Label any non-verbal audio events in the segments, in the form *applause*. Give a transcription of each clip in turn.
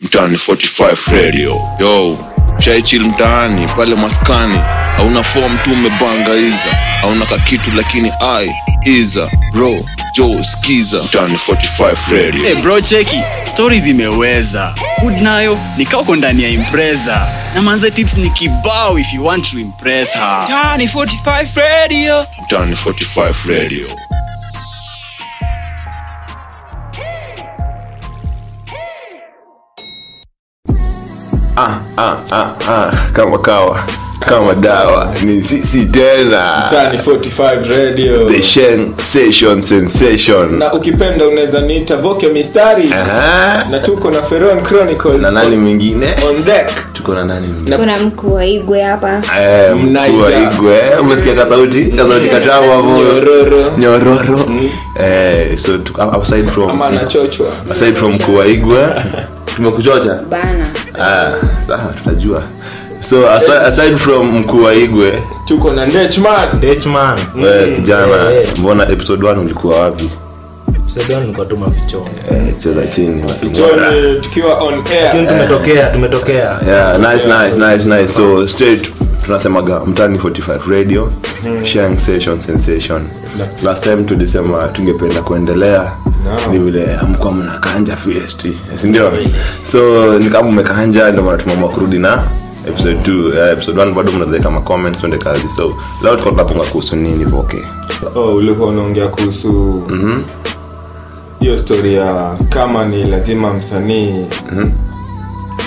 mtaani 45 radio. Yo shaichil mtaani pale maskani. Hauna fom tu umebanga iza. Hauna kakitu lakini ai iza ro jo skiza. Mtaani 45 radio. Hey bro cheki. Stori zimeweza hood nayo nikako ndani ya impreza. Na manze tips ni kibao if you want to impress her. Mtaani 45 Radio. mtaani 45 radio ah, ah, ah, kama kawa kama dawa. Ni sisi tena. Mtaani 45 radio. The shen session sensation. Na ukipenda unaweza niita voke mistari. Aha. na tuko na Feron Chronicles. Na nani mwingine? On deck. Tuko na nani mwingine? Kuna mkuu wa igwe hapa. Eh, mkuu wa igwe. Umesikia kasauti kasauti katamu hapo Nyororo. nyororo. Mm. eh so tu- aside from ama anachochwa. aside from mkuu wa igwe *laughs* tumekuchocha bana. Ah sawa tutajua so aside, aside from mkuu wa igwe tuko na Nechman. Nechman. wewe kijana Eh, mbona episode 1 ulikuwa wapi? Episode 1 nilikuwa tu mavichongo. eh cheza chini Johnny tukiwa on Lakini air tumetokea tumetokea. Yeah nice nice nice nice. So straight tunasemaga mtani 45 radio sharing session sensation. Last time tulisema tungependa kuendelea No. ni vile mkuwa mnakanja fest sindio so ni kama umekanja ndio maana tumeamua kurudi na episode 2 uh, episode 1 bado mnaweza kama comments tuende kazi. So leo tuko tunapunga kuhusu nini voke oh ulikuwa unaongea kuhusu mhm. hiyo story ya kama ni lazima msanii mhm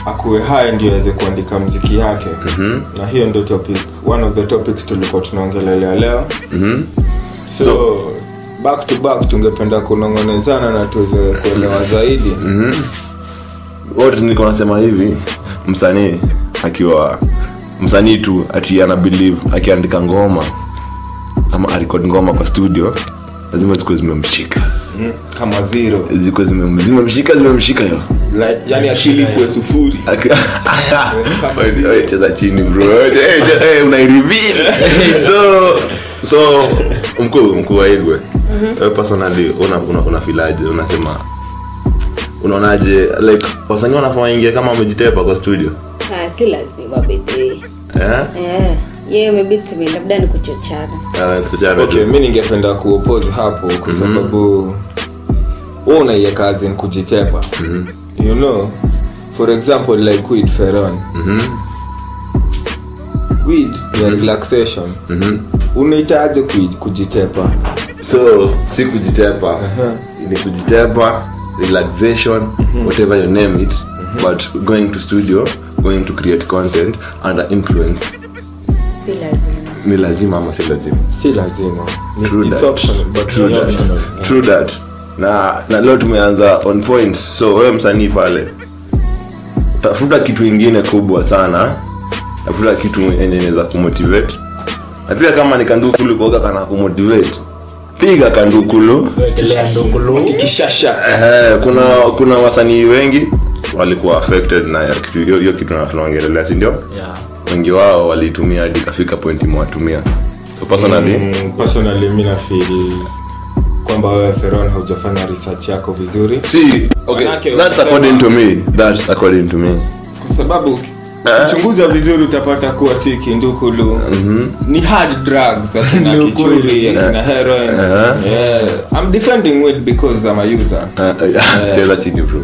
akuwe hai ndio aweze kuandika mziki yake mm -hmm. na hiyo ndio topic one of the topics tulikuwa tunaongelelea leo mm -hmm. so, So- back to back tungependa kunongonezana na tuweze kuelewa zaidi mm -hmm. wote niko nasema hivi msanii akiwa msanii tu ati ana believe akiandika ngoma ama arekod ngoma kwa studio lazima zikuwe zimemshika kama zero. Ziko zime- zimemshika zimemshika yo yani akili kwa sufuri. *laughs* Cheza chini bro. Eh, unaireveal. *laughs* so so mkuu mkuu wa igwe. Wewe personally una una, una filaje unasema unaonaje? Like wasanii wanafaa ingia kama wamejitepa kwa studio. Ah, si lazima bedhee eh? Eh, yeye maybe labda ni kuchochana. Ah, okay mi ningependa kuoppose hapo kwa Mhm. sababu wewe unaiye kazi ni kujitepa Mhm, you know for example like weed feron mhm, weed ni ya relaxation. Mhm. unahitaji kuj- kujitepa so si kujitepa Aha. ni kujitepa relaxation whatever you name it but going to studio going to create content under influence si lazima. Ni lazima ama si lazima? Si lazima. Ni- True it's that. optional, but True ni that. optional. True that. Na na leo tumeanza on point. So wewe msanii pale tafuta kitu ingine kubwa sana. Tafuta kitu yenye inaweza kumotivate. Na pia kama ni kandukulu kuoga kana kumotivate. Piga kandukulu. Wekelea kishasha. Ehe, kuna kuna wasanii wengi walikuwa affected na kitu- hiyo hiyo kitu na tunaongelelea si ndio? Yeah. Wengi wao waliitumia hadi ikafika point mwatumia so personally Mm, personally mi nafeel kwamba wewe feron haujafanya research yako vizuri. Si okay Manake that's according to me that's according to me. Kwa sababu chunguza ukichunguza vizuri utapata kuwa si kindukulu. Mhm. ni hard drugs *laughs* akina kichuri akina Eh. heroin. Eh. yeah. i'm defending it because i'm a user. Uh, cheza chini bro.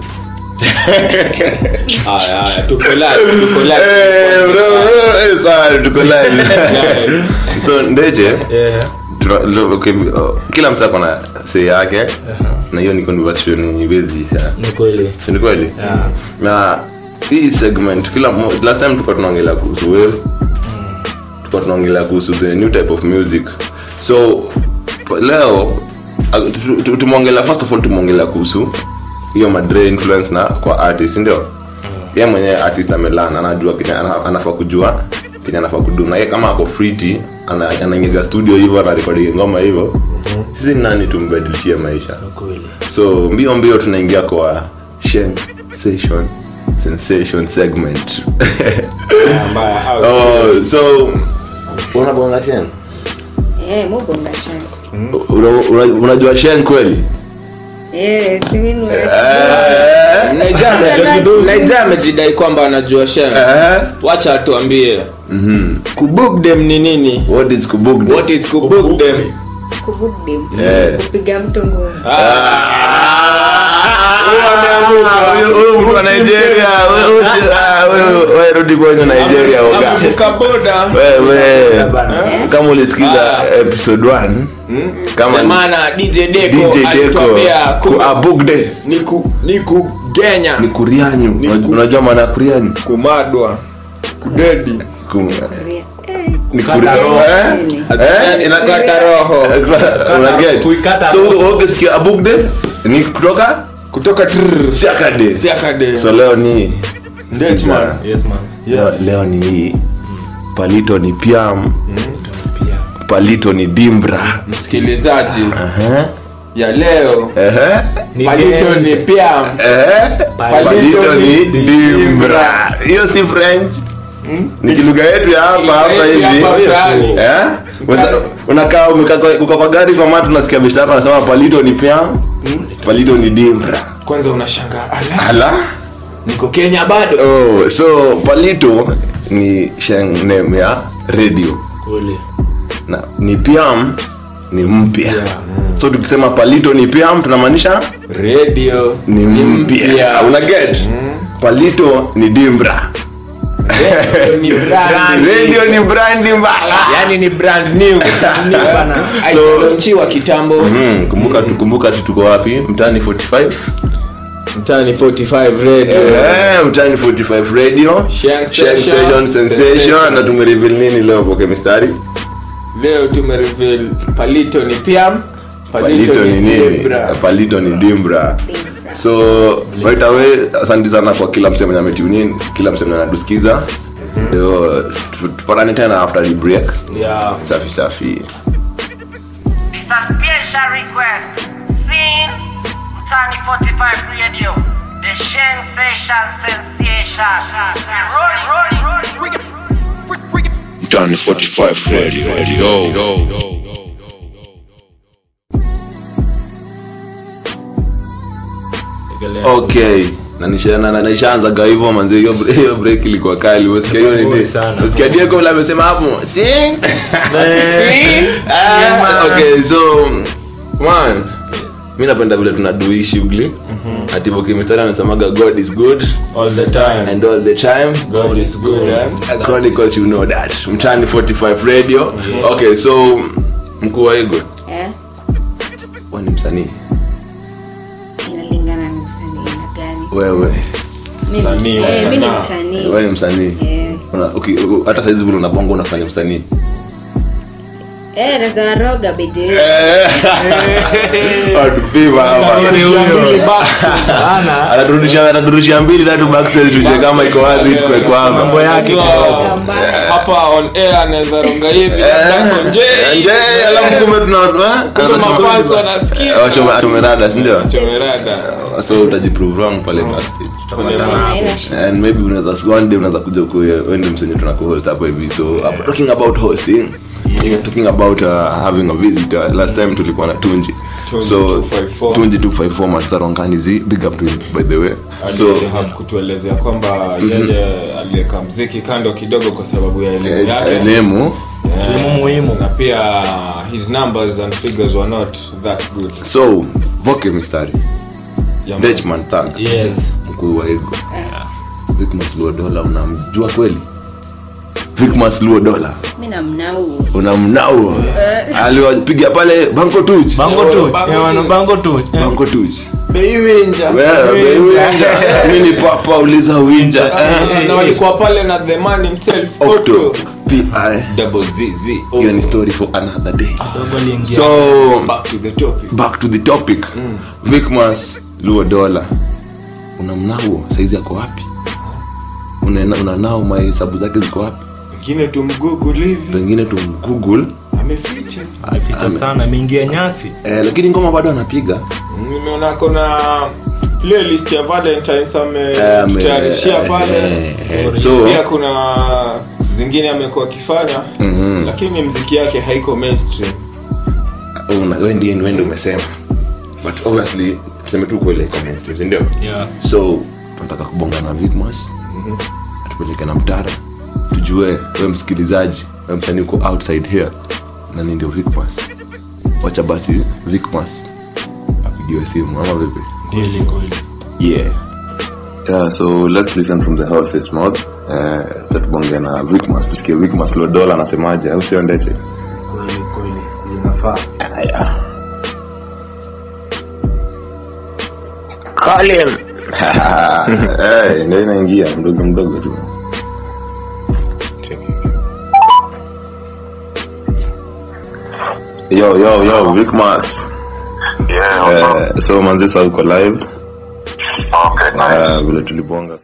*laughs* Haya tuko live tuko live Tuko live. *laughs* so Yeah. okay, oh, kila mtu ako na sei yake na hiyo ni conversation iwezi ni kweli. Ni kweli? Yeah. na hii segment kila last time tulikuwa tunaongelea kuhusu wave tulikuwa tunaongelea kuhusu the new type of music. So leo tu- tu- tumeongelea first of all tumeongelea kuhusu hiyo madre influence na kwa artist ndio ye mwenyewe artist amelana anajua kenye anafaa kujua kenye anafaa kudu. Na ye kama ako friti anaingiza studio hivyo anarekodi ngoma hivyo. Sisi nani tumbadilishie maisha? So mbio mbio tunaingia kwa Shen session sensation segment. *laughs* Out. oh, so unabonga Shen? Eh, mbona Una- una- unajua Shen kweli naija amejidai kwamba anajua shem eh, wacha atuambie mhm. kubugdem ni nini What is kubugde? what is kubugdem kubook them. Eh. kupiga mtu ngumi Huyu- mtu wa Nigeria, ah, huyu- wewe rudi kwenye Nigeria oga. amevuka boda. Wewe Bana. kama ulisikiza Ah. episode 1 kama maana dj deko DJ ku abugde. Ni ku- ni kugenya ni kurianyu. Ni Unaj- ku- unajua maana ya kurianyu? Kumadwa. Kudedi. Ku- Eh, ni eh? Eh? roho. Unaget? So, ukisikia abugde? Ni kutoka kutoka trrr, siakade. Siakade. So leo ni Dutchman. Yes, man. leo, leo ni hii. Palito ni piam. Palito ni dimbra. Msikilizaji. Aha. ya leo. Ni palito ni piam. Ehe. palito ni dimbra. Hiyo si french? Ni kilugha yetu ya hapa hapa hivi Unakaa umekaa kwa- gari kwa mata, unasikia beshta yako anasema palito ni pia palito ni dimbra kwanza unashangaa ala? Ala? Niko kenya bado. Oh, so palito ni sheng name ya radio. Kule. na ni piam ni mpya. So tukisema palito ni piam tunamaanisha? Radio ni mpya. una get? Palito ni dimbra Radio ni brand. radio ni brandi mbaya. Yani ni brand new. *laughs* New bana. so, kitambo. Kumbuka mm. kumbuka tu tuko wapi? Mtaani 45 mtani 45 radio. Eh, mtaani 45 radio. Sensation. Na tumereveal nini leo poke mistari? Leo tumereveal palito ni piam. Palito ni nini? Palito ni dimbra so right away asante sana kwa kila msee mwenye ametune kila msee mwenye anatusikiza tupatane tena after the break Yeah. safi safi It's a special request. Tani 45 Radio. The sensation sensation. Rolling, rolling, rolling. 45 radio yo okay. Na nishana na- nishaanza hivyo manzi hiyo hiyo break ilikuwa kali. Usikia hiyo nini? Sana. usikia Diego vile amesema hapo? Sing *laughs* Ah, okay so man mi napenda vile tunadui shughuli mm-hmm. atibo Mistari anasemaga god is good all the time. and all the time. God is good. And chronicles you know that. Mtani 45 radio. Okay so mkuu wa ego eh, wewe ni msanii wewe. Mimi- Msanii. Wa eh, msanii. Wewe ni msanii. Eh. Hata saizi vile unabonga unafanya msanii *laughs* anaturudishia mbili tatu kama iko wazi. Mambo yake. Hapa on air anaweza ronga hivi nje. Alafu kumbe eh. Eh, wachome- atumerada, si ndio? So utajiprove wrong pale shida. and maybe unaweza one day unaweza kuja msenye tunakuhost hapo hivi so talking about hosting you're talking about uh, having a visitor last time tulikuwa na tunji Tunji so 254. tunji 254 masaronkanizi big up to him by the way so kutuelezea kwamba yeye aliweka mziki kando kidogo kwa sababu ya elimu eh, yake elimu Yeah. Elimu muhimu. na pia his numbers and figures were not that good so vocal mistari Yeah, man. dechman thank Yes. mkuu wa ego vikmas luo dola unamjua kweli vikmas luo dola mi namnau. Unamnao aliwapiga pale banko tuch Banko tu. Bango Eh, wana Banko bango tu. Eh. banko tuch Beiwinja. Wewe, winja. Mimi ni papa uliza winja. Na- na walikuwa pale na the man himself. Otto. pi double z z hiyo ni story for another day. So back to the topic. back to the topic. Vikmas luo dola Una mnau saizi yako wapi? Una nao mahesabu zake ziko wapi wengine tumgoogle hivi. Pengine tu google ameficha. Ame, sana ameingia nyasi. eh, lakini ngoma bado anapiga. Nimeona kuna playlist ya valentines Eh, ame- ametutayarishia pale. eh, eh, so pia kuna zingine amekuwa akifanya mm -hmm. lakini mziki yake haiko mainstream. Una- wewe ndiye wewe ndio umesema. But obviously tuseme tu kweli iko mainstream ndio? Yeah. so tunataka kubonga na Vicmas atupeleke na mtara tujue we msikilizaji we msanii uko outside here nani ndio Vicmas wacha basi Vicmas apigiwe simu ama vipi? Yeah. Yeah so let's listen from the horse's mouth uh, tatubonge na Vicmas tusikie Vicmas Lodola anasemaje au sio ndeche? Kweli kweli zinafaa. Haya. Colin. *laughs* hey, ndio inaingia mdogo mdogo tu yo yo yo Vic Mas. Yeah, uh, so manzi sasa uko live? Okay, nice. uh, vile tulibonga